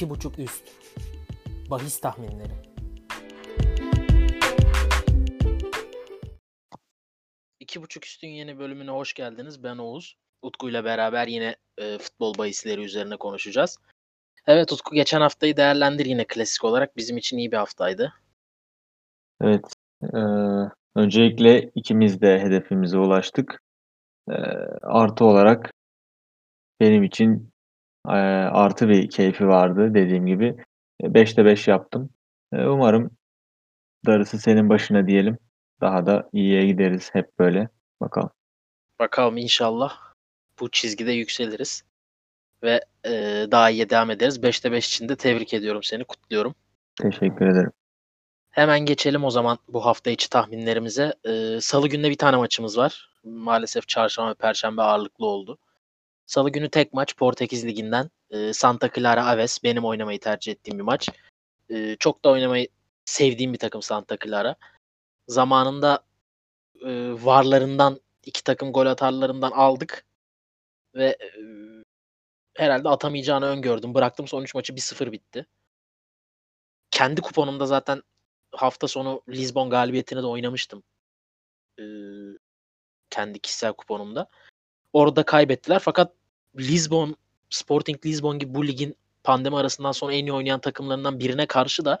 2.5 üst. Bahis tahminleri. İki buçuk üstün yeni bölümüne hoş geldiniz. Ben Oğuz. Utku ile beraber yine e, futbol bahisleri üzerine konuşacağız. Evet Utku geçen haftayı değerlendir yine klasik olarak. Bizim için iyi bir haftaydı. Evet. E, öncelikle ikimiz de hedefimize ulaştık. E, artı olarak benim için e, artı bir keyfi vardı dediğim gibi. 5'te 5 yaptım. E, umarım darısı senin başına diyelim. Daha da iyiye gideriz hep böyle. Bakalım. Bakalım inşallah bu çizgide yükseliriz. Ve e, daha iyiye devam ederiz. 5'te 5 için de tebrik ediyorum seni. Kutluyorum. Teşekkür ederim. Hemen geçelim o zaman bu hafta içi tahminlerimize. Ee, Salı günde bir tane maçımız var. Maalesef çarşamba ve perşembe ağırlıklı oldu. Salı günü tek maç Portekiz Ligi'nden e, Santa Clara Aves. Benim oynamayı tercih ettiğim bir maç. E, çok da oynamayı sevdiğim bir takım Santa Clara. Zamanında e, varlarından iki takım gol atarlarından aldık. Ve e, herhalde atamayacağını öngördüm. Bıraktım son 3 maçı 1-0 bitti. Kendi kuponumda zaten hafta sonu Lisbon galibiyetini de oynamıştım. Ee, kendi kişisel kuponumda. Orada kaybettiler fakat Lisbon, Sporting Lisbon gibi bu ligin pandemi arasından sonra en iyi oynayan takımlarından birine karşı da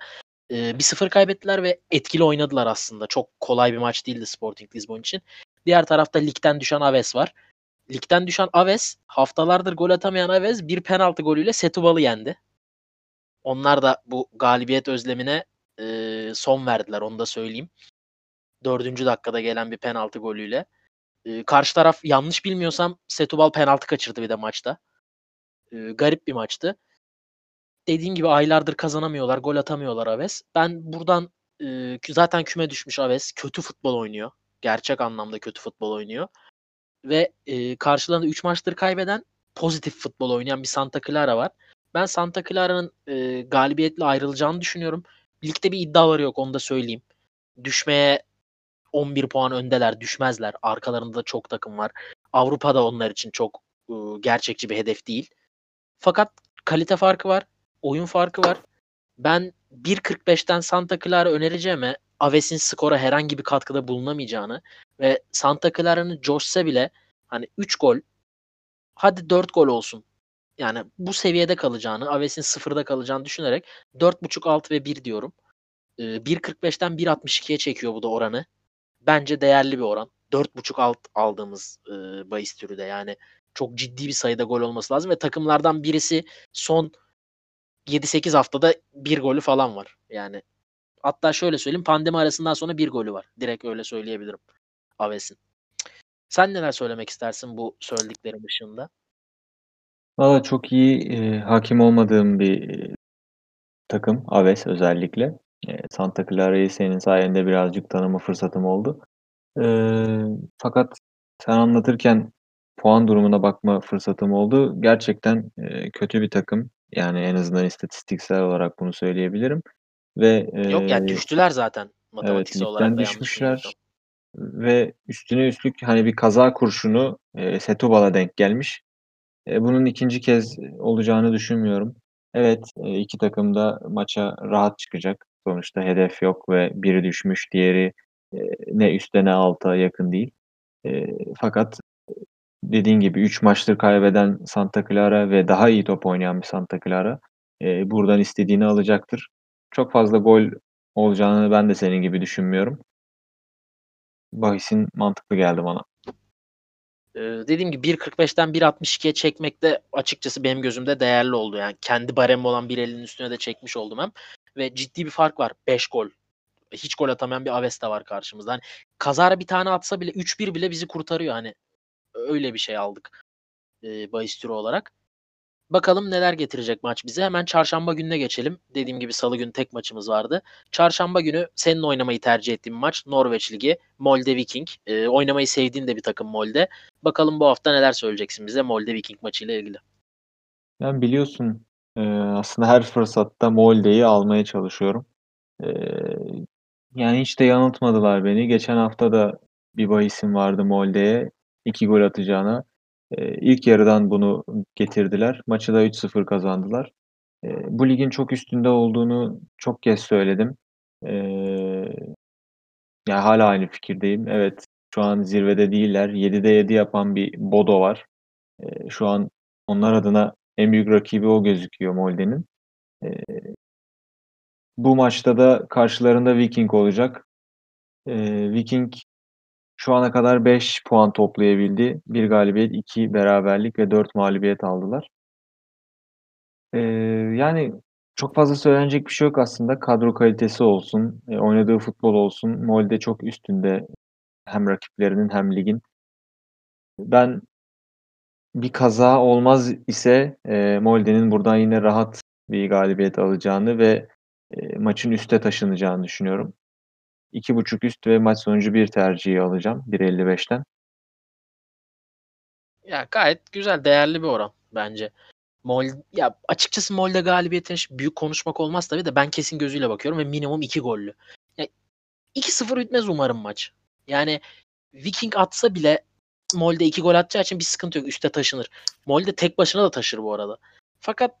e, bir sıfır kaybettiler ve etkili oynadılar aslında. Çok kolay bir maç değildi Sporting Lisbon için. Diğer tarafta ligden düşen Aves var. Ligden düşen Aves haftalardır gol atamayan Aves bir penaltı golüyle Setúbal'ı yendi. Onlar da bu galibiyet özlemine e, son verdiler onu da söyleyeyim. Dördüncü dakikada gelen bir penaltı golüyle. E, karşı taraf yanlış bilmiyorsam Setubal penaltı kaçırdı bir de maçta. E, garip bir maçtı. Dediğim gibi aylardır kazanamıyorlar, gol atamıyorlar Aves. Ben buradan e, zaten küme düşmüş Aves. Kötü futbol oynuyor. Gerçek anlamda kötü futbol oynuyor. Ve e, karşılarında 3 maçtır kaybeden pozitif futbol oynayan bir Santa Clara var. Ben Santa Clara'nın e, galibiyetle ayrılacağını düşünüyorum. Ligde bir iddiaları yok onu da söyleyeyim. Düşmeye 11 puan öndeler, düşmezler. Arkalarında da çok takım var. Avrupa'da onlar için çok e, gerçekçi bir hedef değil. Fakat kalite farkı var, oyun farkı var. Ben 1.45'ten Santa Clara önereceğime Aves'in skora herhangi bir katkıda bulunamayacağını ve Santa Clara'nın coşsa bile hani 3 gol hadi 4 gol olsun yani bu seviyede kalacağını, Aves'in sıfırda kalacağını düşünerek 4.5 6 ve 1 diyorum. Ee, 1.45'ten 1.62'ye çekiyor bu da oranı. Bence değerli bir oran. 4.5 alt aldığımız e, bahis türü yani çok ciddi bir sayıda gol olması lazım ve takımlardan birisi son 7-8 haftada bir golü falan var. Yani hatta şöyle söyleyeyim pandemi arasından sonra bir golü var. Direkt öyle söyleyebilirim Aves'in. Sen neler söylemek istersin bu söylediklerim dışında? Valla çok iyi, eee, hakim olmadığım bir, eee, takım Aves özellikle. Eee, Santa Clara'yı senin sayende birazcık tanıma fırsatım oldu. Eee, fakat sen anlatırken puan durumuna bakma fırsatım oldu. Gerçekten, eee, kötü bir takım. Yani en azından istatistiksel olarak bunu söyleyebilirim ve, Yok ya eee düştüler zaten Evet, matematiksel olarak yanlış bilmiyorsam. düşmüşler ve üstüne üstlük hani bir kaza kurşunu, eee, Setúbal'a denk gelmiş. Eee, bunun ikinci kez olacağını düşünmüyorum. Evet, eee, 2 takım da maça rahat çıkacak. Sonuçta hedef yok ve biri düşmüş, diğeri, eee, ne üste ne alta yakın değil. Eee, fakat, dediğin gibi 3 maçtır kaybeden Santa Clara ve daha iyi top oynayan bir Santa Clara, eee, buradan istediğini alacaktır. Çok fazla gol olacağını ben de senin gibi düşünmüyorum. Bahisin mantıklı geldi bana. Eee, dediğim gibi 1.45'ten 1.62'ye çekmek de açıkçası benim gözümde değerli oldu. Yani kendi baremi olan 1.50'nin üstüne de çekmiş oldum hem ve ciddi bir fark var. 5 gol. Hiç gol atamayan bir Aves de var karşımızda. Hani kazara bir tane atsa bile 3-1 bile bizi kurtarıyor hani. Öyle bir şey aldık eee, bahis olarak. Bakalım neler getirecek maç bize. Hemen çarşamba gününe geçelim. Dediğim gibi salı günü tek maçımız vardı. Çarşamba günü senin oynamayı tercih ettiğin maç Norveç Ligi. Molde Viking. Eee, oynamayı sevdiğin de bir takım Molde. Bakalım bu hafta neler söyleyeceksin bize Molde Viking maçıyla ilgili. Yani biliyorsun, aslında her fırsatta Molde'yi almaya çalışıyorum. Yani hiç de yanıltmadılar beni. Geçen hafta da bir bahisim vardı Molde'ye 2 gol atacağına. Eee, ilk yarıdan bunu getirdiler. Maçı da 3-0 kazandılar. Bu ligin çok üstünde olduğunu çok kez söyledim. Eee, ya hâlâ aynı fikirdeyim. Evet, şu an zirvede değiller. 7'de 7 yapan bir Bodo var. Şu an onlar adına en büyük rakibi o gözüküyor Molde'nin. Eee, bu maçta da karşılarında Viking olacak. Eee, Viking şu ana kadar 5 puan toplayabildi. 1 galibiyet, 2 beraberlik ve 4 mağlubiyet aldılar. Eee, yani çok fazla söylenecek bir şey yok aslında. Kadro kalitesi olsun, eee, oynadığı futbol olsun. Molde çok üstünde hem rakiplerinin hem ligin. Ben bir kaza olmaz ise, eee, Molde'nin buradan yine rahat bir galibiyet alacağını ve, eee, maçın üste taşınacağını düşünüyorum. 2.5 üst ve maç sonucu 1 tercihi alacağım 1.55'ten. Ya gayet güzel, değerli bir oran bence. Mol ya açıkçası Molde galibiyetine büyük konuşmak olmaz tabii de ben kesin gözüyle bakıyorum ve minimum 2 gollü. Ya 2-0 bitmez umarım maç. Yani Viking atsa bile Molde 2 gol atacağı için bir sıkıntı yok. Üste taşınır. Molde tek başına da taşır bu arada. Fakat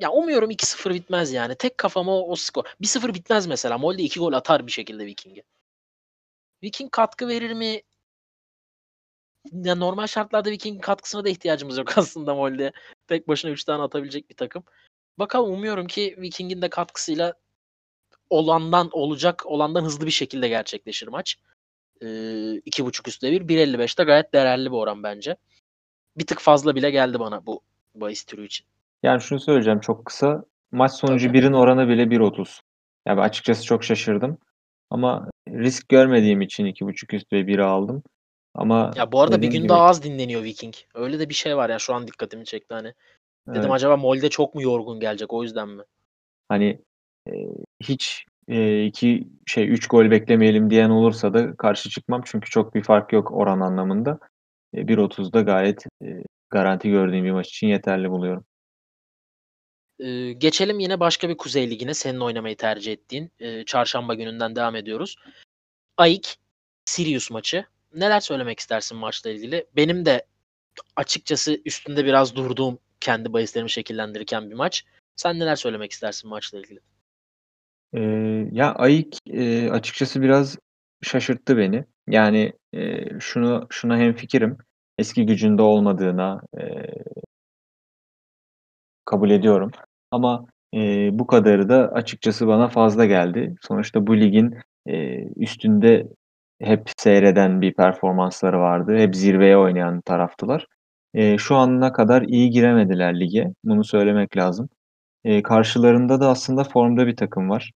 ya umuyorum 2-0 bitmez yani. Tek kafama o, o skor. 1-0 bitmez mesela. Molde 2 gol atar bir şekilde Viking'e. Viking katkı verir mi? Ya normal şartlarda Viking'in katkısına da ihtiyacımız yok aslında Molde. Tek başına 3 tane atabilecek bir takım. Bakalım umuyorum ki Viking'in de katkısıyla olandan olacak, olandan hızlı bir şekilde gerçekleşir maç. Ee, 2.5 üstte 1. 1.55'te gayet değerli bir oran bence. Bir tık fazla bile geldi bana bu bahis türü için. Yani şunu söyleyeceğim çok kısa. Maç sonucu Tabii. 1'in oranı bile 1.30. Ya ben açıkçası çok şaşırdım. Ama risk görmediğim için 2.5 üst ve 1'i aldım. Ama Ya bu arada bir gün gibi daha az dinleniyor Viking. Öyle de bir şey var ya şu an dikkatimi çekti hani. Dedim evet, acaba Molde çok mu yorgun gelecek o yüzden mi? hani eee, hiç eee, 2 şey 3 gol beklemeyelim diyen olursa da karşı çıkmam. Çünkü çok bir fark yok oran anlamında. E, 1.30'da gayet eee, garanti gördüğüm bir maç için yeterli buluyorum. Ee, geçelim yine başka bir Kuzey Ligi'ne senin oynamayı tercih ettiğin. e, çarşamba gününden devam ediyoruz. AIK Sirius maçı. Neler söylemek istersin maçla ilgili? Benim de açıkçası üstünde biraz durduğum kendi bahislerimi şekillendirirken bir maç. Sen neler söylemek istersin maçla ilgili? Eee, ya AEK eee, açıkçası biraz şaşırttı beni. Yani eee, şunu şuna hemfikirim. Eski gücünde olmadığına eee, kabul ediyorum. Ama eee, bu kadarı da açıkçası bana fazla geldi. Sonuçta bu ligin eee, üstünde hep seyreden bir performansları vardı. Hep zirveye oynayan taraftılar. Eee, şu ana kadar iyi giremediler lige. Bunu söylemek lazım. Eee, karşılarında da aslında formda bir takım var.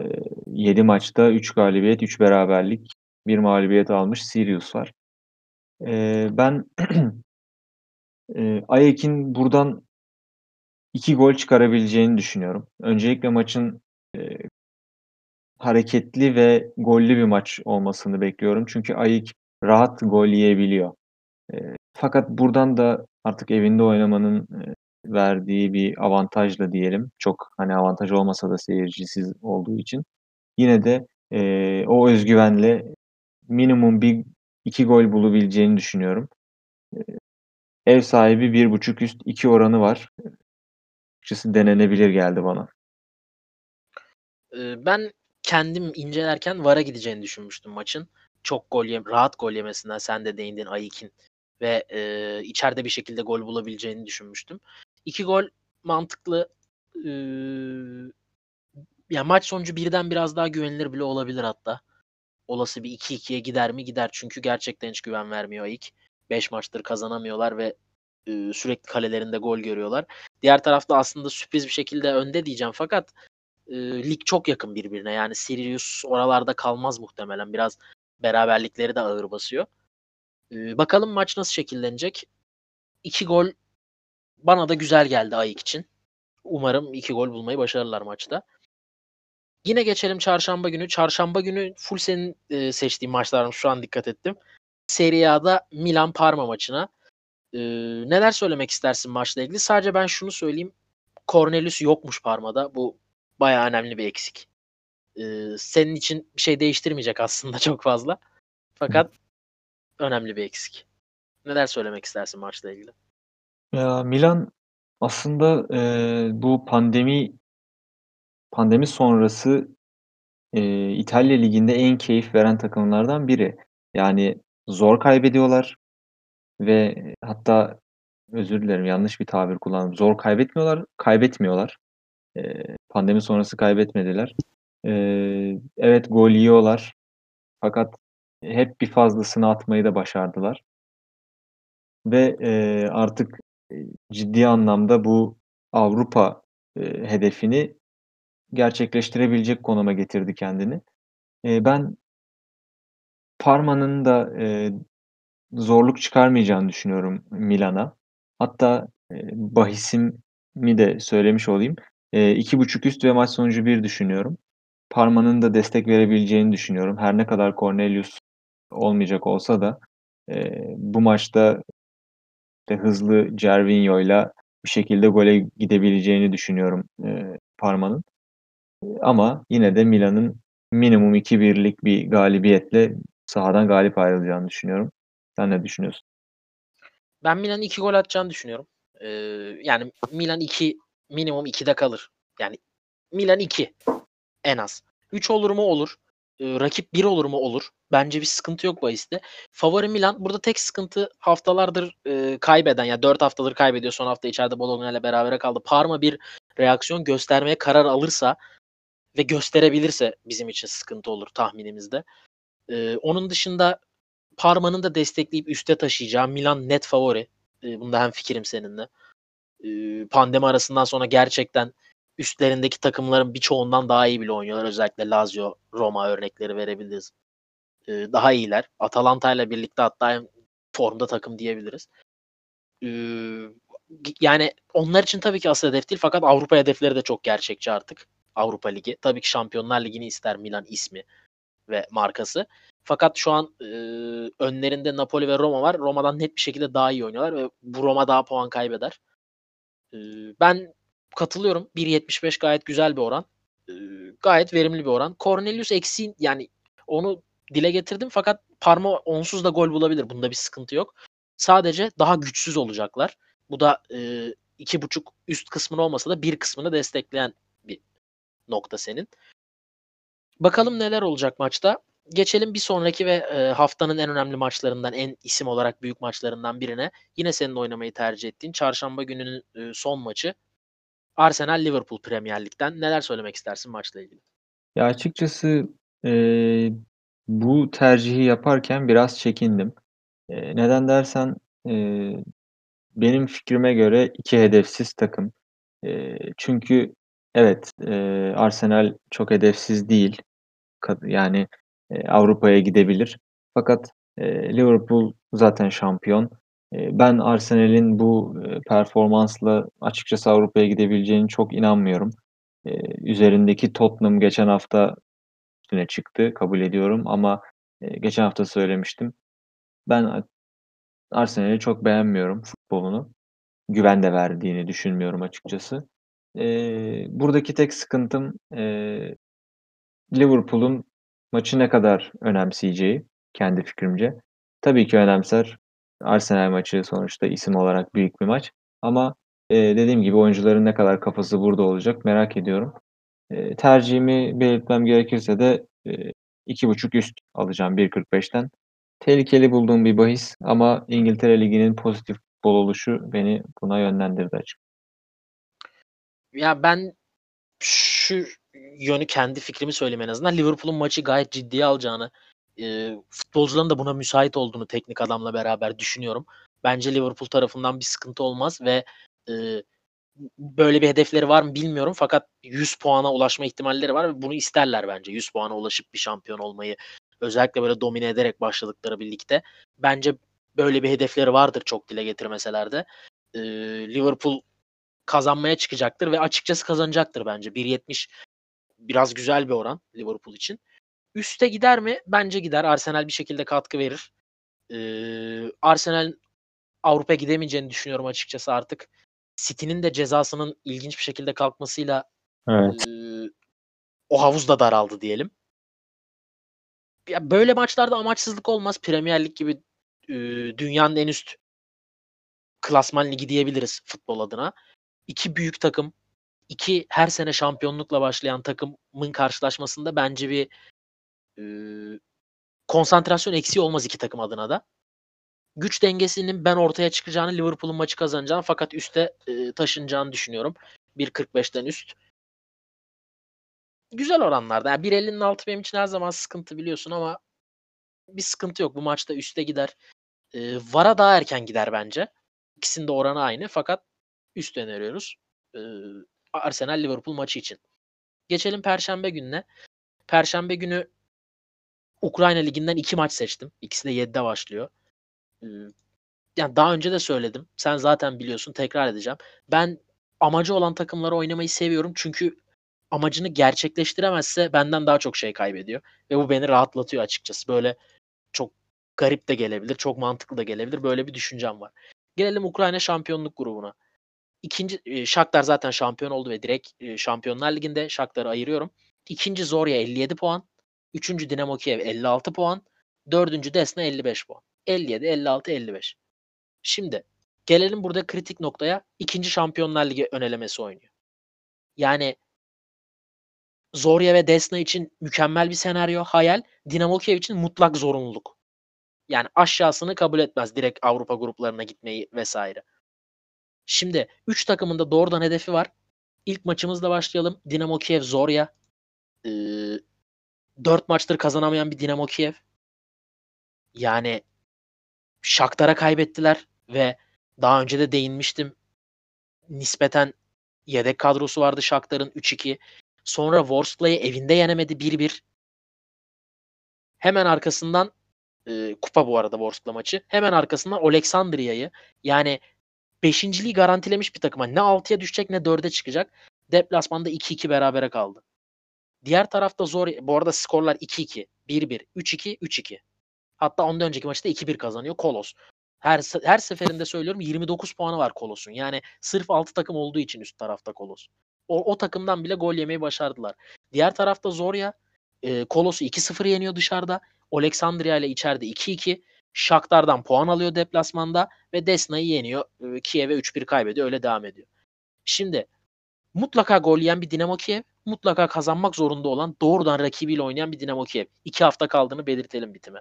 Eee, 7 maçta 3 galibiyet, 3 beraberlik, 1 mağlubiyet almış Sirius var. Eee, ben eee, AEK'in buradan 2 gol çıkarabileceğini düşünüyorum. Öncelikle maçın eee, hareketli ve gollü bir maç olmasını bekliyorum. Çünkü AEK rahat gol yiyebiliyor. Eee, fakat buradan da artık evinde oynamanın eee, verdiği bir avantajla diyelim. Çok hani avantaj olmasa da seyircisiz olduğu için. Yine de eee, o özgüvenle minimum bir 2 gol bulabileceğini düşünüyorum. Eee, ev sahibi 1.5 üst 2 oranı var. Açıkçası denenebilir geldi bana. Ben kendim incelerken VAR'a gideceğini düşünmüştüm maçın. Çok gol yem rahat gol yemesinden sen de değindin AEK'in ve e, içeride bir şekilde gol bulabileceğini düşünmüştüm. İki gol mantıklı. Ee, ya maç sonucu birden biraz daha güvenilir bile olabilir hatta. Olası bir 2-2'ye gider mi? Gider. Çünkü gerçekten hiç güven vermiyor AEK. 5 maçtır kazanamıyorlar ve e, sürekli kalelerinde gol görüyorlar. Diğer tarafta aslında sürpriz bir şekilde önde diyeceğim fakat e, lig çok yakın birbirine. Yani Sirius oralarda kalmaz muhtemelen. Biraz beraberlikleri de ağır basıyor. E, bakalım maç nasıl şekillenecek. İki gol bana da güzel geldi Ayık için. Umarım iki gol bulmayı başarırlar maçta. Yine geçelim çarşamba günü. Çarşamba günü full senin e, seçtiğin maçlarım şu an dikkat ettim. Serie A'da Milan Parma maçına. E, neler söylemek istersin maçla ilgili? Sadece ben şunu söyleyeyim. Cornelius yokmuş Parma'da. Bu bayağı önemli bir eksik. Ee, senin için bir şey değiştirmeyecek aslında çok fazla. Fakat önemli bir eksik. Neler söylemek istersin maçla ilgili? Ya Milan Aslında, eee, bu pandemi pandemi sonrası, eee, İtalya Ligi'nde en keyif veren takımlardan biri. Yani zor kaybediyorlar ve hatta özür dilerim yanlış bir tabir kullandım. Zor kaybetmiyorlar, kaybetmiyorlar. Eee, pandemi sonrası kaybetmediler. Eee, evet, gol yiyorlar fakat hep bir fazlasını atmayı da başardılar. Ve, eee, artık, ciddi anlamda bu Avrupa, eee, hedefini gerçekleştirebilecek konuma getirdi kendini. Eee, ben Parma'nın da, zorluk çıkarmayacağını düşünüyorum Milan'a. Hatta, bahisimi de söylemiş olayım. Eee, 2.5 üst ve maç sonucu 1 düşünüyorum. Parma'nın da destek verebileceğini düşünüyorum. Her ne kadar Cornelius olmayacak olsa da, bu maçta işte hızlı Gervinho'yla bir şekilde gole gidebileceğini düşünüyorum, eee, Parma'nın. Ama yine de Milan'ın minimum 2-1'lik bir galibiyetle sahadan galip ayrılacağını düşünüyorum. Sen ne düşünüyorsun? Ben Milan'ın 2 gol atacağını düşünüyorum. Eee, yani Milan 2 minimum 2'de kalır. Yani Milan 2 en az. 3 olur mu? Olur. Eee, rakip 1 olur mu? Olur. Bence bir sıkıntı yok bahiste. Favori Milan. Burada tek sıkıntı haftalardır, eee, kaybeden ya 4 haftadır kaybediyor. Son hafta içeride Bologna'yla berabere kaldı. Parma bir reaksiyon göstermeye karar alırsa ve gösterebilirse bizim için sıkıntı olur tahminimizde. Eee, onun dışında Parma'nın da destekleyip üste taşıyacağı Milan net favori. Eee, bunda hemfikirim seninle. Eee, pandemi arasından sonra gerçekten üstlerindeki takımların birçoğundan daha iyi bile oynuyorlar. Özellikle Lazio, Roma örnekleri verebiliriz. Eee, daha iyiler. Atalanta'yla birlikte hatta en formda takım diyebiliriz. Eee, yani onlar için tabii ki asıl hedef değil fakat Avrupa hedefleri de çok gerçekçi artık. Avrupa Ligi. Tabii ki Şampiyonlar Ligi'ni ister Milan ismi ve markası. Fakat şu an, eee, önlerinde Napoli ve Roma var. Roma'dan net bir şekilde daha iyi oynuyorlar ve bu Roma daha puan kaybeder. Eee, ben katılıyorum. 1.75 gayet güzel bir oran. Eee, gayet verimli bir oran. Cornelius eksiğin yani onu dile getirdim fakat Parma onsuz da gol bulabilir. Bunda bir sıkıntı yok. Sadece daha güçsüz olacaklar. Bu da, eee, 2.5 üst kısmını olmasa da bir kısmını destekleyen bir nokta senin. Bakalım neler olacak maçta. Geçelim bir sonraki ve, eee, haftanın en önemli maçlarından, en isim olarak büyük maçlarından birine. Yine senin oynamayı tercih ettiğin çarşamba gününün, eee, son maçı. Arsenal Liverpool Premier Lig'den. Neler söylemek istersin maçla ilgili? Ya, açıkçası, eee, bu tercihi yaparken biraz çekindim. Eee, neden dersen, eee, benim fikrime göre 2 hedefsiz takım. Eee, çünkü evet, eee, Arsenal çok hedefsiz değil. Yani, eee, Avrupa'ya gidebilir. Fakat, eee, Liverpool zaten şampiyon. Eee, ben Arsenal'in bu, eee, performansla açıkçası Avrupa'ya gidebileceğine çok inanmıyorum. Eee, üzerindeki Tottenham geçen hafta üstüne çıktı, kabul ediyorum ama, eee, geçen hafta söylemiştim. Ben Arsenal'i çok beğenmiyorum futbolunu. Güven de verdiğini düşünmüyorum açıkçası. Eee, buradaki tek sıkıntım, eee, Liverpool'un maçı ne kadar önemseyeceği kendi fikrimce. Tabii ki önemser. Arsenal maçı sonuçta isim olarak büyük bir maç ama, eee, dediğim gibi oyuncuların ne kadar kafası burada olacak merak ediyorum. Eee, tercihimi belirtmem gerekirse de, eee, 2.5 üst alacağım 1.45'ten. Tehlikeli bulduğum bir bahis ama İngiltere Ligi'nin pozitif futbol oluşu beni buna yönlendirdi açık Ya, ben şu yönü kendi fikrimi söyleyeyim en azından. Liverpool'un maçı gayet ciddiye alacağını, eee, futbolcuların da buna müsait olduğunu teknik adamla beraber düşünüyorum. Bence Liverpool tarafından bir sıkıntı olmaz ve, eee, böyle bir hedefleri var mı bilmiyorum fakat 100 puana ulaşma ihtimalleri var ve bunu isterler bence. 100 puana ulaşıp bir şampiyon olmayı, özellikle böyle domine ederek başladıkları bir ligde. Bence böyle bir hedefleri vardır çok dile getirmeseler de. Eee, Liverpool kazanmaya çıkacaktır ve açıkçası kazanacaktır bence. 1.70 biraz güzel bir oran Liverpool için. Üste gider mi? Bence gider. Arsenal bir şekilde katkı verir. Eee, Arsenal'in Avrupa'ya gidemeyeceğini düşünüyorum açıkçası artık. City'nin de cezasının ilginç bir şekilde kalkmasıyla, Evet. eee, o havuz da daraldı diyelim. Ya, böyle maçlarda amaçsızlık olmaz. Premier Lig gibi, eee, dünyanın en üst klasman ligi diyebiliriz futbol adına. iki büyük takım, iki her sene şampiyonlukla başlayan takımın karşılaşmasında bence bir e, konsantrasyon eksiği olmaz iki takım adına da. Güç dengesinin ben ortaya çıkacağını, Liverpool'un maçı kazanacağını fakat üste e, taşınacağını düşünüyorum. 1.45'ten üst. Güzel oranlarda. Yani 1.50'nin altı benim için her zaman sıkıntı biliyorsun ama bir sıkıntı yok. Bu maçta üste gider. E, Vara daha erken gider bence. İkisinin de oranı aynı fakat üst öneriyoruz. E, Arsenal Liverpool maçı için. Geçelim Perşembe gününe. Perşembe günü Ukrayna Ligi'nden iki maç seçtim. İkisi de 7'de başlıyor. Ee, yani daha önce de söyledim. Sen zaten biliyorsun. Tekrar edeceğim. Ben amacı olan takımları oynamayı seviyorum. Çünkü amacını gerçekleştiremezse benden daha çok şey kaybediyor. Ve bu beni rahatlatıyor açıkçası. Böyle çok garip de gelebilir. Çok mantıklı da gelebilir. Böyle bir düşüncem var. Gelelim Ukrayna şampiyonluk grubuna. İkinci e, Shakhtar zaten şampiyon oldu ve direkt e, Şampiyonlar Ligi'nde Shakhtar'ı ayırıyorum. İkinci Zorya 57 puan. Üçüncü Dinamo Kiev 56 puan. Dördüncü Desna 55 puan. 57, 56, 55. Şimdi gelelim burada kritik noktaya. İkinci Şampiyonlar Ligi önelemesi oynuyor. Yani Zorya ve Desna için mükemmel bir senaryo, hayal. Dinamo Kiev için mutlak zorunluluk. Yani aşağısını kabul etmez direkt Avrupa gruplarına gitmeyi vesaire. Şimdi 3 takımın da doğrudan hedefi var. İlk maçımızla başlayalım. Dinamo Kiev Zorya. Ee, 4 maçtır kazanamayan bir Dinamo Kiev. Yani Shakhtar'a kaybettiler ve daha önce de değinmiştim. Nispeten yedek kadrosu vardı Shakhtar'ın 3-2. Sonra Worsley'i evinde yenemedi 1-1. Hemen arkasından e, kupa bu arada Worskla maçı. Hemen arkasından Oleksandriya'yı yani beşinciliği garantilemiş bir takıma. Ne 6'ya düşecek ne 4'e çıkacak. Deplasmanda 2-2 berabere kaldı. Diğer tarafta zor. Bu arada skorlar 2-2, 1-1, 3-2, 3-2. Hatta ondan önceki maçta 2-1 kazanıyor Kolos. Her her seferinde söylüyorum 29 puanı var Kolos'un. Yani sırf 6 takım olduğu için üst tarafta Kolos. O, o takımdan bile gol yemeyi başardılar. Diğer tarafta Zorya e, Kolos'u 2-0 yeniyor dışarıda. Oleksandria ile içeride 2-2. Shakhtar'dan puan alıyor deplasmanda ve Desna'yı yeniyor. E, Kiev'e 3-1 kaybediyor. Öyle devam ediyor. Şimdi mutlaka gol yiyen bir Dinamo Kiev, mutlaka kazanmak zorunda olan doğrudan rakibiyle oynayan bir Dinamo Kiev. İki hafta kaldığını belirtelim bitime.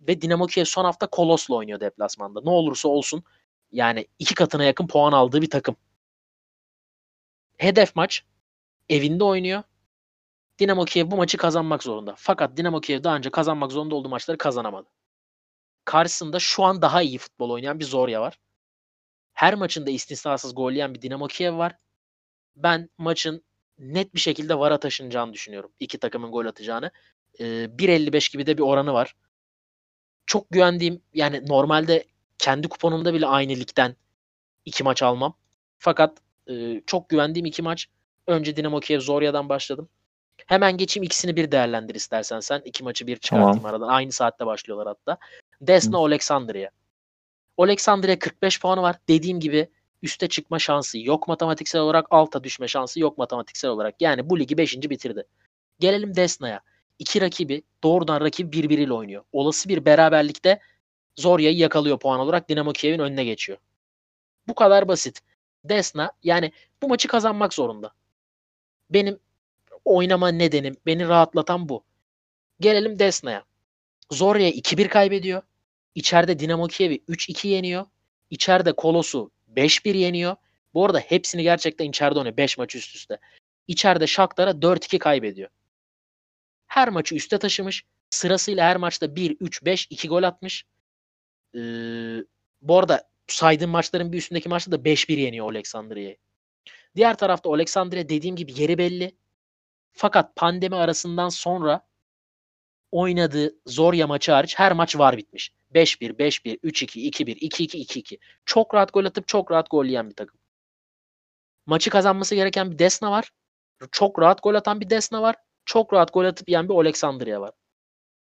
Ve Dinamo Kiev son hafta Kolos'la oynuyor deplasmanda. Ne olursa olsun yani iki katına yakın puan aldığı bir takım. Hedef maç evinde oynuyor. Dinamo Kiev bu maçı kazanmak zorunda. Fakat Dinamo Kiev daha önce kazanmak zorunda olduğu maçları kazanamadı. Karşısında şu an daha iyi futbol oynayan bir Zorya var. Her maçında istisnasız gol yiyen bir Dinamo Kiev var. Ben maçın net bir şekilde VAR'a taşınacağını düşünüyorum. İki takımın gol atacağını. Ee, 1.55 gibi de bir oranı var. Çok güvendiğim yani normalde kendi kuponumda bile aynı ligden iki maç almam. Fakat e, çok güvendiğim iki maç. Önce Dinamo Kiev Zorya'dan başladım. Hemen geçeyim ikisini bir değerlendir istersen sen. iki maçı bir çıkartayım tamam. aradan. Aynı saatte başlıyorlar hatta. Desna Oleksandriya. Oleksandriya 45 puanı var. Dediğim gibi üste çıkma şansı yok matematiksel olarak. Alta düşme şansı yok matematiksel olarak. Yani bu ligi 5. bitirdi. Gelelim Desna'ya. İki rakibi doğrudan rakip birbiriyle oynuyor. Olası bir beraberlikte Zorya'yı yakalıyor puan olarak Dinamo Kiev'in önüne geçiyor. Bu kadar basit. Desna yani bu maçı kazanmak zorunda. Benim oynama nedenim, beni rahatlatan bu. Gelelim Desna'ya. Zorya 2-1 kaybediyor. İçeride Dinamo Kiev'i 3-2 yeniyor. İçeride Kolos'u 5-1 yeniyor. Bu arada hepsini gerçekten içeride oynuyor. 5 maç üst üste. İçeride Shakhtar'a 4-2 kaybediyor. Her maçı üste taşımış. Sırasıyla her maçta 1, 3, 5, 2 gol atmış. Ee, bu arada saydığım maçların bir üstündeki maçta da 5-1 yeniyor Oleksandria'yı. Diğer tarafta Oleksandria dediğim gibi yeri belli. Fakat pandemi arasından sonra oynadığı Zorya maçı hariç her maç var bitmiş. 5-1, 5-1, 3-2, 2-1, 2-2, 2-2. Çok rahat gol atıp çok rahat gol yiyen bir takım. Maçı kazanması gereken bir Desna var. Çok rahat gol atan bir Desna var. Çok rahat gol atıp yiyen bir Oleksandria var.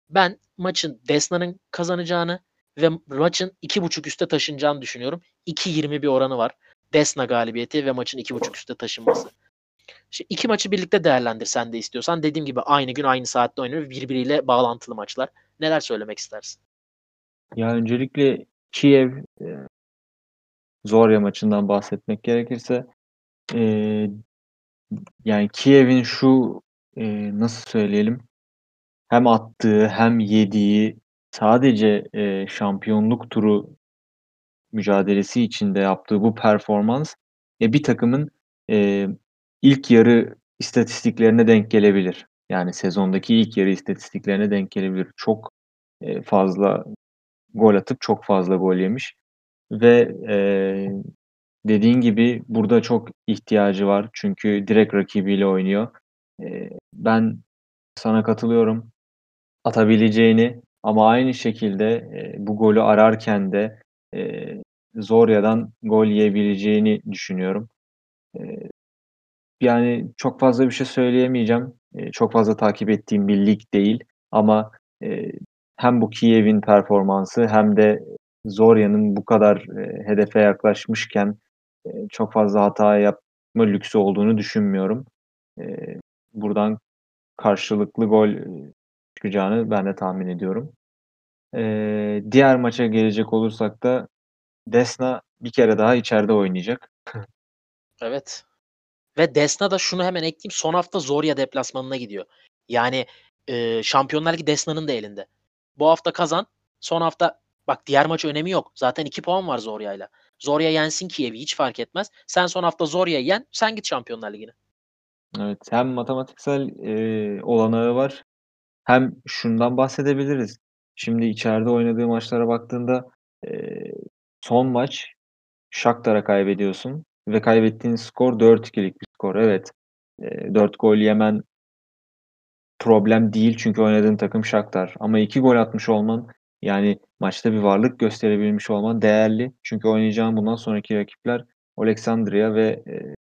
Ben maçın Desna'nın kazanacağını ve maçın 2.5 üste taşınacağını düşünüyorum. 2.20 bir oranı var. Desna galibiyeti ve maçın 2.5 üste taşınması. İşte iki maçı birlikte değerlendir sen de istiyorsan. Dediğim gibi aynı gün aynı saatte oynanıyor. Birbiriyle bağlantılı maçlar. Neler söylemek istersin? Ya öncelikle Kiev e, Zorya maçından bahsetmek gerekirse Eee, yani Kiev'in şu, eee, nasıl söyleyelim, hem attığı hem yediği sadece, eee, şampiyonluk turu mücadelesi içinde yaptığı bu performans, e, bir takımın, eee, ilk yarı istatistiklerine denk gelebilir. Yani sezondaki ilk yarı istatistiklerine denk gelebilir. Çok, eee, fazla gol atıp çok fazla gol yemiş ve, eee, dediğin gibi burada çok ihtiyacı var. Çünkü direkt rakibiyle oynuyor. Eee, ben sana katılıyorum atabileceğini ama aynı şekilde, eee, bu golü ararken de, eee, Zorya'dan gol yiyebileceğini düşünüyorum. Eee, yani çok fazla bir şey söyleyemeyeceğim. Eee, çok fazla takip ettiğim bir lig değil ama, eee, hem bu Kiev'in performansı hem de Zorya'nın bu kadar, eee, hedefe yaklaşmışken, eee, çok fazla hata yapma lüksü olduğunu düşünmüyorum. Eee, buradan karşılıklı gol, eee, çıkacağını ben de tahmin ediyorum. Eee, diğer maça gelecek olursak da Desna bir kere daha içeride oynayacak. Evet. Ve Desna da şunu hemen ekleyeyim. Son hafta Zorya deplasmanına gidiyor. Yani e, Şampiyonlar Ligi Desna'nın da elinde. Bu hafta kazan. Son hafta bak diğer maç önemi yok. Zaten 2 puan var Zorya'yla. Zorya yensin Kiev'i hiç fark etmez. Sen son hafta Zorya'yı yen. Sen git Şampiyonlar Ligi'ne. Evet. Hem matematiksel, eee, olanağı var hem şundan bahsedebiliriz. Şimdi içeride oynadığı maçlara baktığında, eee, son maç Shakhtar'a kaybediyorsun ve kaybettiğin skor 4-2'lik bir skor. Evet, eee, 4 gol yemen problem değil çünkü oynadığın takım Shakhtar ama 2 gol atmış olman, yani maçta bir varlık gösterebilmiş olman değerli. Çünkü oynayacağın bundan sonraki rakipler Oleksandriya ve, eee,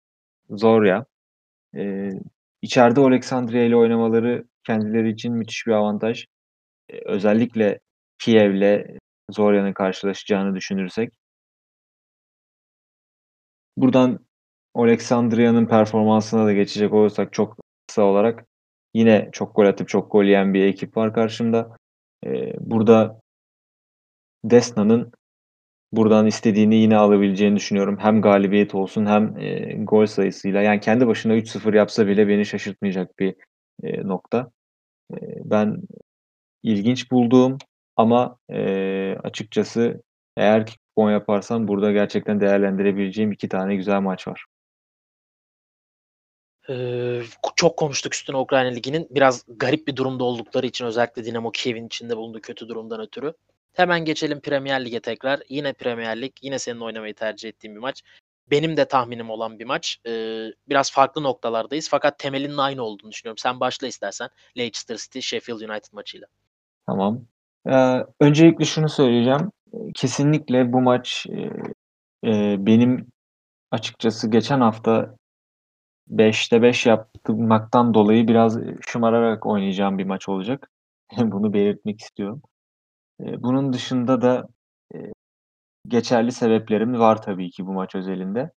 Zorya. Eee, içeride Oleksandriya ile oynamaları kendileri için müthiş bir avantaj. Eee, özellikle Kiev'le Zorya'nın karşılaşacağını düşünürsek. Buradan Oleksandriya'nın performansına da geçecek olursak çok kısa olarak yine çok gol atıp çok gol yiyen bir ekip var karşımda. Eee, burada Desna'nın buradan istediğini yine alabileceğini düşünüyorum. Hem galibiyet olsun hem, eee, gol sayısıyla. Yani kendi başına 3-0 yapsa bile beni şaşırtmayacak bir, eee, nokta. Eee, ben ilginç bulduğum ama, eee, açıkçası eğer ki kupon yaparsam burada gerçekten değerlendirebileceğim 2 tane güzel maç var. Eee, çok konuştuk üstüne Ukrayna Ligi'nin. Biraz garip bir durumda oldukları için özellikle Dinamo Kiev'in içinde bulunduğu kötü durumdan ötürü. Hemen geçelim Premier Lig'e tekrar. Yine Premier Lig, yine senin oynamayı tercih ettiğin bir maç. Benim de tahminim olan bir maç. Eee, biraz farklı noktalardayız fakat temelinin aynı olduğunu düşünüyorum. Sen başla istersen Leicester City Sheffield United maçıyla. Tamam. Eee, öncelikle şunu söyleyeceğim. Kesinlikle bu maç, eee, eee, benim açıkçası geçen hafta 5'te 5 yapmaktan dolayı biraz şımararak oynayacağım bir maç olacak. Bunu belirtmek istiyorum. Eee, bunun dışında da, eee, geçerli sebeplerim var tabii ki bu maç özelinde.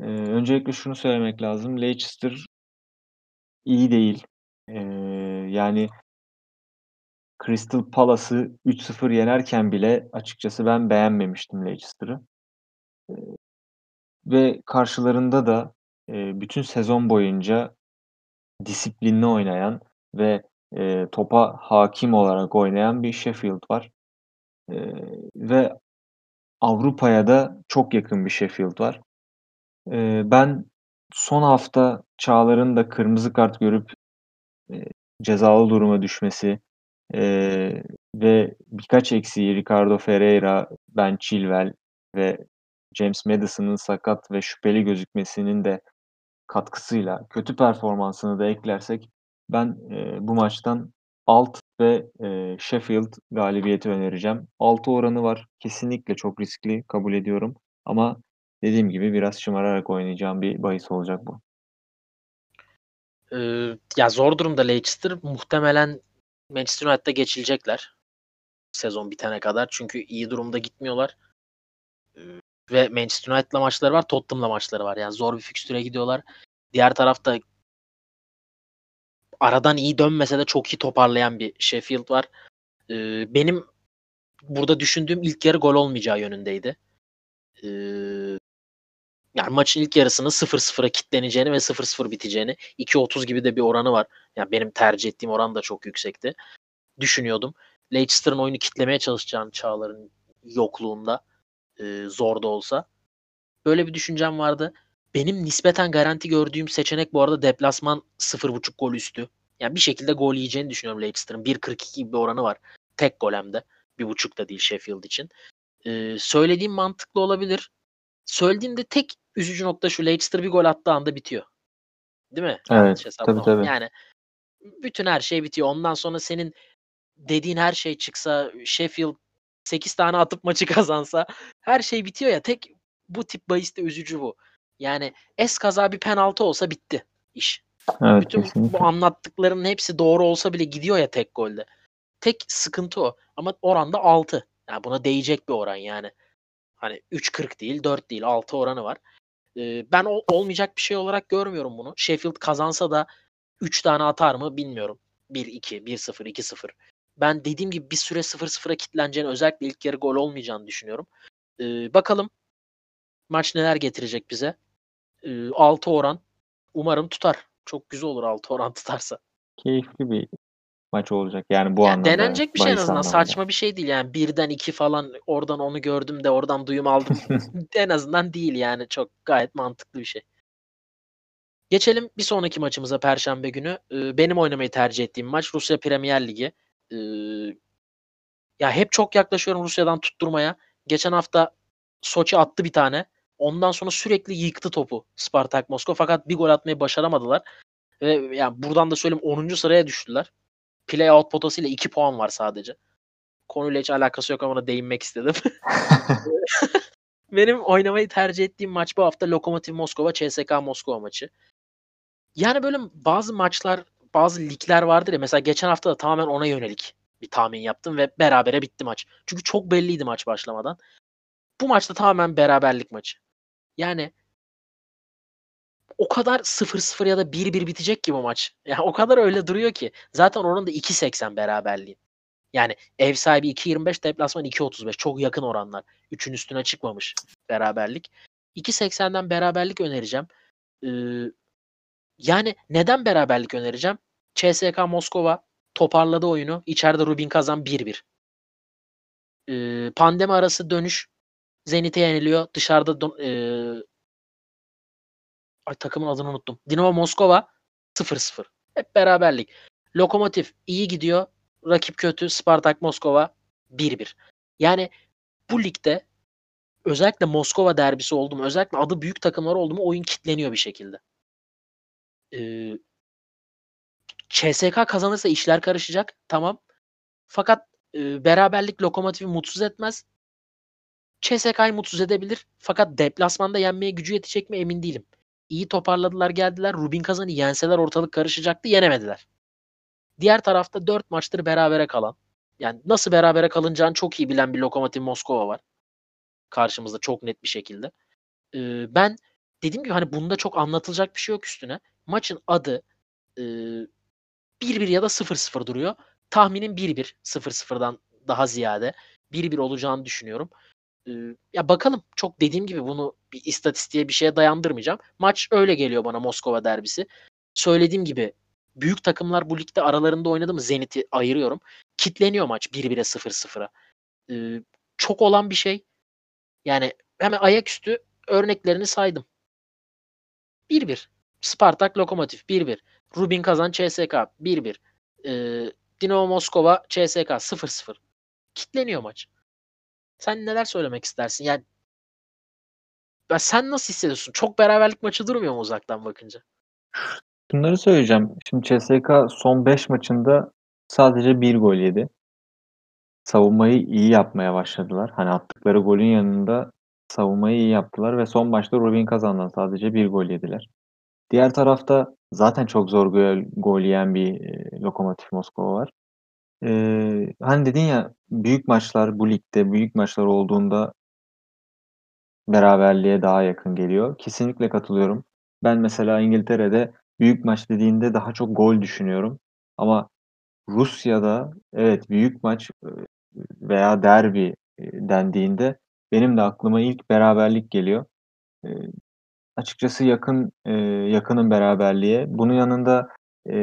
Eee, öncelikle şunu söylemek lazım. Leicester iyi değil. Yani Crystal Palace'ı 3-0 yenerken bile açıkçası ben beğenmemiştim Leicester'ı. Ve karşılarında da, bütün sezon boyunca disiplinli oynayan ve, topa hâkim olarak oynayan bir Sheffield var. Ve Avrupa'ya da çok yakın bir Sheffield var. Ben son hafta Çağlar'ın da kırmızı kart görüp, cezalı duruma düşmesi, ve birkaç eksiği Ricardo Ferreira, Ben Chilwell ve James Maddison'ın sakat ve şüpheli gözükmesinin de katkısıyla kötü performansını da eklersek ben, eee, bu maçtan alt ve, eee, Sheffield galibiyeti önereceğim. 6 oranı var. Kesinlikle çok riskli, kabul ediyorum ama dediğim gibi biraz şımararak oynayacağım bir bahis olacak bu. Eee, ya zor durumda Leicester. Muhtemelen Manchester United'a geçilecekler sezon bitene kadar. Çünkü iyi durumda gitmiyorlar. Ve Manchester United'la maçları var, Tottenham'la maçları var. Yani zor bir fikstüre gidiyorlar. Diğer tarafta aradan iyi dönmese de çok iyi toparlayan bir Sheffield var. Eee, benim burada düşündüğüm ilk yarı gol olmayacağı yönündeydi. Eee, Yani maçın ilk yarısını 0-0'a kitleneceğini ve 0-0 biteceğini 2-30 gibi de bir oranı var. Yani benim tercih ettiğim oran da çok yüksekti. Düşünüyordum. Leicester'ın oyunu kitlemeye çalışacağını Çağlar'ın yokluğunda e, zor da olsa. Böyle bir düşüncem vardı. Benim nispeten garanti gördüğüm seçenek bu arada deplasman 0.5 gol üstü. Yani bir şekilde gol yiyeceğini düşünüyorum Leicester'ın. 1.42 gibi bir oranı var. Tek gol hem de. Bir buçuk da değil Sheffield için. Ee, söylediğim mantıklı olabilir. Söylediğimde tek üzücü nokta şu Leicester bir gol attığı anda bitiyor. Değil mi? Evet. Tabii tabii. Yani bütün her şey bitiyor. Ondan sonra senin dediğin her şey çıksa Sheffield 8 tane atıp maçı kazansa her şey bitiyor ya. Tek bu tip bahiste üzücü bu. Yani es kaza bir penaltı olsa bitti iş. Evet, Bütün kesinlikle. bu anlattıklarının hepsi doğru olsa bile gidiyor ya tek golde. Tek sıkıntı o. Ama oranda 6. Yani buna değecek bir oran yani. Hani 3.40 değil 4 değil 6 oranı var. Ee, ben o, olmayacak bir şey olarak görmüyorum bunu. Sheffield kazansa da 3 tane atar mı bilmiyorum. 1-2, 1-0, 2-0. Ben dediğim gibi bir süre 0-0'a kitleneceğini özellikle ilk yarı gol olmayacağını düşünüyorum. Ee, bakalım maç neler getirecek bize. Ee, 6 oran umarım tutar. Çok güzel olur 6 oran tutarsa. Keyifli bir maç olacak yani bu Yani anlamda. denenecek bir şey en azından. anlamında. Saçma bir şey değil yani. Birden iki falan oradan onu gördüm de oradan duyum aldım. en azından değil yani. Çok gayet mantıklı bir şey. Geçelim bir sonraki maçımıza Perşembe günü. Benim oynamayı tercih ettiğim maç Rusya Premier Ligi. Ee, ya hep çok yaklaşıyorum Rusya'dan tutturmaya. Geçen hafta Soçi attı bir tane. Ondan sonra sürekli yıktı topu Spartak Moskova fakat bir gol atmayı başaramadılar. Ve yani buradan da söyleyeyim 10. sıraya düştüler. Play out potasıyla 2 puan var sadece. Konuyla hiç alakası yok ama ona değinmek istedim. Benim oynamayı tercih ettiğim maç bu hafta Lokomotiv Moskova CSK Moskova maçı. Yani böyle bazı maçlar, bazı ligler vardır ya mesela geçen hafta da tamamen ona yönelik bir tahmin yaptım ve berabere bitti maç. Çünkü çok belliydi maç başlamadan. Bu maçta tamamen beraberlik maçı. Yani o kadar 0-0 ya da 1-1 bitecek ki bu maç. Yani o kadar öyle duruyor ki. Zaten oranın da 2.80 beraberliğin. Yani ev sahibi 2.25, deplasman 2.35. Çok yakın oranlar. 3'ün üstüne çıkmamış beraberlik. 2.80'den beraberlik önereceğim. Ee, yani neden beraberlik önereceğim? CSK Moskova toparladı oyunu. İçeride Rubin kazan 1-1. Ee, pandemi arası dönüş Zenit'e yeniliyor. Dışarıda ee, Ay takımın adını unuttum. Dinamo Moskova 0-0. Hep beraberlik. Lokomotiv iyi gidiyor. Rakip kötü. Spartak Moskova 1-1. Yani bu ligde özellikle Moskova derbisi oldu mu, özellikle adı büyük takımlar oldu mu oyun kitleniyor bir şekilde. Ee, CSK kazanırsa işler karışacak. Tamam. Fakat e, beraberlik Lokomotiv'i mutsuz etmez. CSK'yı mutsuz edebilir. Fakat deplasmanda yenmeye gücü yetecek mi emin değilim. İyi toparladılar geldiler. Rubin Kazan'ı yenseler ortalık karışacaktı. Yenemediler. Diğer tarafta 4 maçtır berabere kalan. Yani nasıl berabere kalınacağını çok iyi bilen bir Lokomotiv Moskova var. Karşımızda çok net bir şekilde. Ee, ben dediğim gibi hani bunda çok anlatılacak bir şey yok üstüne. Maçın adı e, 1-1 ya da 0-0 duruyor. Tahminim 1-1 0-0'dan daha ziyade 1-1 olacağını düşünüyorum. Ee, ya bakalım çok dediğim gibi bunu bir istatistiğe bir şeye dayandırmayacağım. Maç öyle geliyor bana Moskova derbisi. Söylediğim gibi büyük takımlar bu ligde aralarında oynadı mı Zenit'i ayırıyorum. Kitleniyor maç 1-1'e 0-0'a. Ee, çok olan bir şey. Yani hemen ayaküstü örneklerini saydım. 1-1. Spartak Lokomotiv 1-1. Rubin Kazan CSK 1-1. Ee, Dinamo Moskova CSK 0-0. Kitleniyor maç. Sen neler söylemek istersin? Yani ya sen nasıl hissediyorsun? Çok beraberlik maçı durmuyor mu uzaktan bakınca? Bunları söyleyeceğim. Şimdi CSK son 5 maçında sadece 1 gol yedi. Savunmayı iyi yapmaya başladılar. Hani attıkları golün yanında savunmayı iyi yaptılar ve son maçta Rubin Kazan'dan sadece 1 gol yediler. Diğer tarafta zaten çok zor gol, gol yiyen bir e, Lokomotiv Moskova var. Ee, hani dedin ya büyük maçlar bu ligde büyük maçlar olduğunda beraberliğe daha yakın geliyor. Kesinlikle katılıyorum. Ben mesela İngiltere'de büyük maç dediğinde daha çok gol düşünüyorum. Ama Rusya'da evet büyük maç e, veya derbi e, dendiğinde benim de aklıma ilk beraberlik geliyor. Açıkçası yakın e, yakınım beraberliğe. Bunun yanında e,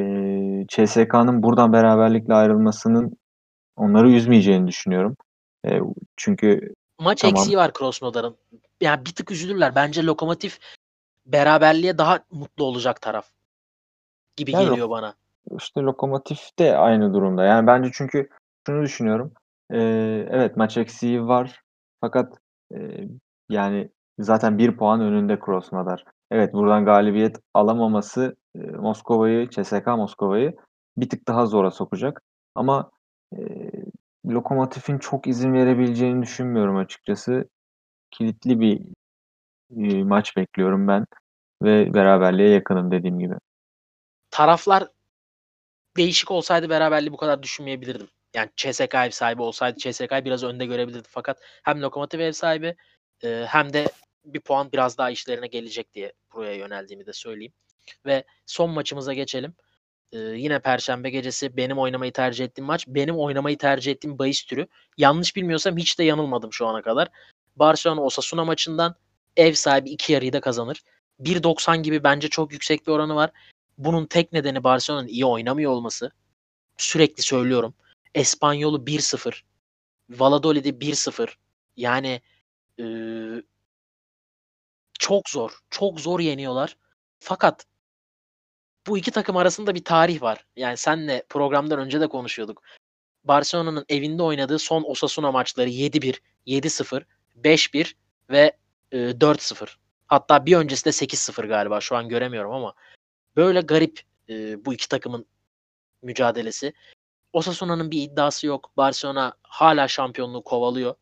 CSK'nın buradan beraberlikle ayrılmasının onları üzmeyeceğini düşünüyorum. E, çünkü Maç Tamam. eksiği var Krasnodar'ın. Yani bir tık üzülürler. Bence Lokomotiv beraberliğe daha mutlu olacak taraf gibi Yani geliyor bana. işte Lokomotiv de aynı durumda. Yani bence çünkü şunu düşünüyorum. E, evet maç eksiği var. Fakat e, yani zaten bir puan önünde Krasnodar. Evet buradan galibiyet alamaması e, Moskova'yı, CSK Moskova'yı bir tık daha zora sokacak. Ama e, Lokomotiv'in çok izin verebileceğini düşünmüyorum açıkçası. Kilitli bir e, maç bekliyorum ben ve beraberliğe yakınım dediğim gibi. Taraflar değişik olsaydı beraberliği bu kadar düşünmeyebilirdim. Yani CSK ev sahibi olsaydı CSK'yı biraz önde görebilirdi. Fakat hem Lokomotiv ev sahibi e, hem de bir puan biraz daha işlerine gelecek diye buraya yöneldiğimi de söyleyeyim. Ve son maçımıza geçelim. E, yine Perşembe gecesi benim oynamayı tercih ettiğim maç. Benim oynamayı tercih ettiğim bahis türü. Yanlış bilmiyorsam hiç de yanılmadım şu ana kadar. Barcelona Osasuna maçından ev sahibi iki yarıyı da kazanır. 1.90 gibi bence çok yüksek bir oranı var. Bunun tek nedeni Barcelona'nın iyi oynamıyor olması. Sürekli söylüyorum. Espanyol'u 1-0. Valladolid'i 1-0. Yani e, çok zor. Çok zor yeniyorlar. Fakat bu iki takım arasında bir tarih var. Yani senle programdan önce de konuşuyorduk. Barcelona'nın evinde oynadığı son Osasuna maçları 7-1, 7-0, 5-1 ve e, 4-0. Hatta bir öncesi de 8-0 galiba. Şu an göremiyorum ama böyle garip e, bu iki takımın mücadelesi. Osasuna'nın bir iddiası yok. Barcelona hala şampiyonluğu kovalıyor.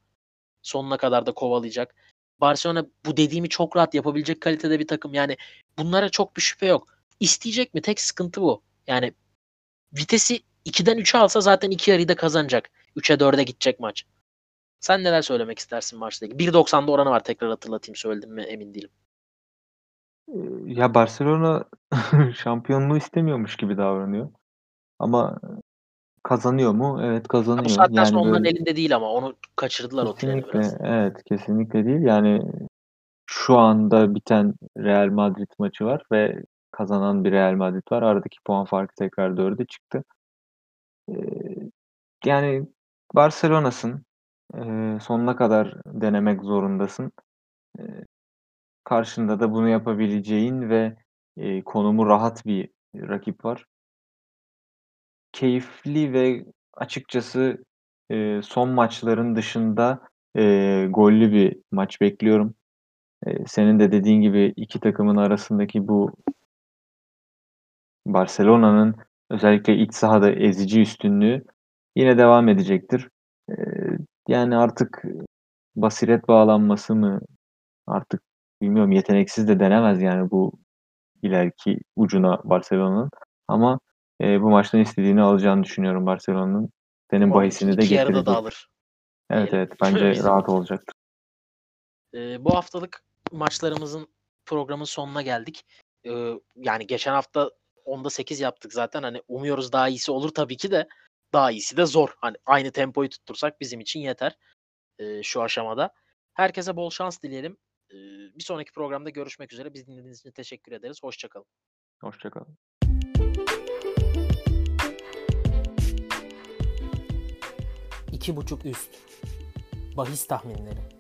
Sonuna kadar da kovalayacak. Barcelona bu dediğimi çok rahat yapabilecek kalitede bir takım. Yani bunlara çok bir şüphe yok. İsteyecek mi? Tek sıkıntı bu. Yani vitesi 2'den 3'e alsa zaten 2 yarıyı da kazanacak. 3'e 4'e gidecek maç. Sen neler söylemek istersin maçtaki? 1.90'da oranı var tekrar hatırlatayım söyledim mi emin değilim. Ya Barcelona şampiyonluğu istemiyormuş gibi davranıyor. Ama kazanıyor mu? Evet Ya bu kazanıyor. saatten Yani sonra onların böyle elinde değil ama onu kaçırdılar o treni kesinlikle biraz. evet kesinlikle değil. Yani şu anda biten Real Madrid maçı var ve kazanan bir Real Madrid var. Aradaki puan farkı tekrar 4'e çıktı. Ee, yani Barcelona'sın. Ee, sonuna kadar denemek zorundasın. Ee, karşında da bunu yapabileceğin ve e, konumu rahat bir rakip var. Keyifli ve açıkçası e, son maçların dışında e, gollü bir maç bekliyorum. E, senin de dediğin gibi iki takımın arasındaki bu Barcelona'nın özellikle iç sahada ezici üstünlüğü yine devam edecektir. E, yani artık basiret bağlanması mı artık bilmiyorum yeteneksiz de denemez yani bu ileriki ucuna Barcelona'nın. Ama e, bu maçtan istediğini alacağını düşünüyorum Barcelona'nın. Senin bahisini de yarıda da getirecek. alır. Evet diyelim. evet bence Bizim- rahat olacaktır. Ee, bu haftalık maçlarımızın programın sonuna geldik. Ee, yani geçen hafta 10'da 8 yaptık zaten. Hani umuyoruz daha iyisi olur tabii ki de daha iyisi de zor. Hani aynı tempoyu tuttursak bizim için yeter ee, şu aşamada. Herkese bol şans dileyelim. Ee, bir sonraki programda görüşmek üzere. Biz dinlediğiniz için teşekkür ederiz. Hoşçakalın. Hoşçakalın. İki buçuk üst. Bahis tahminleri.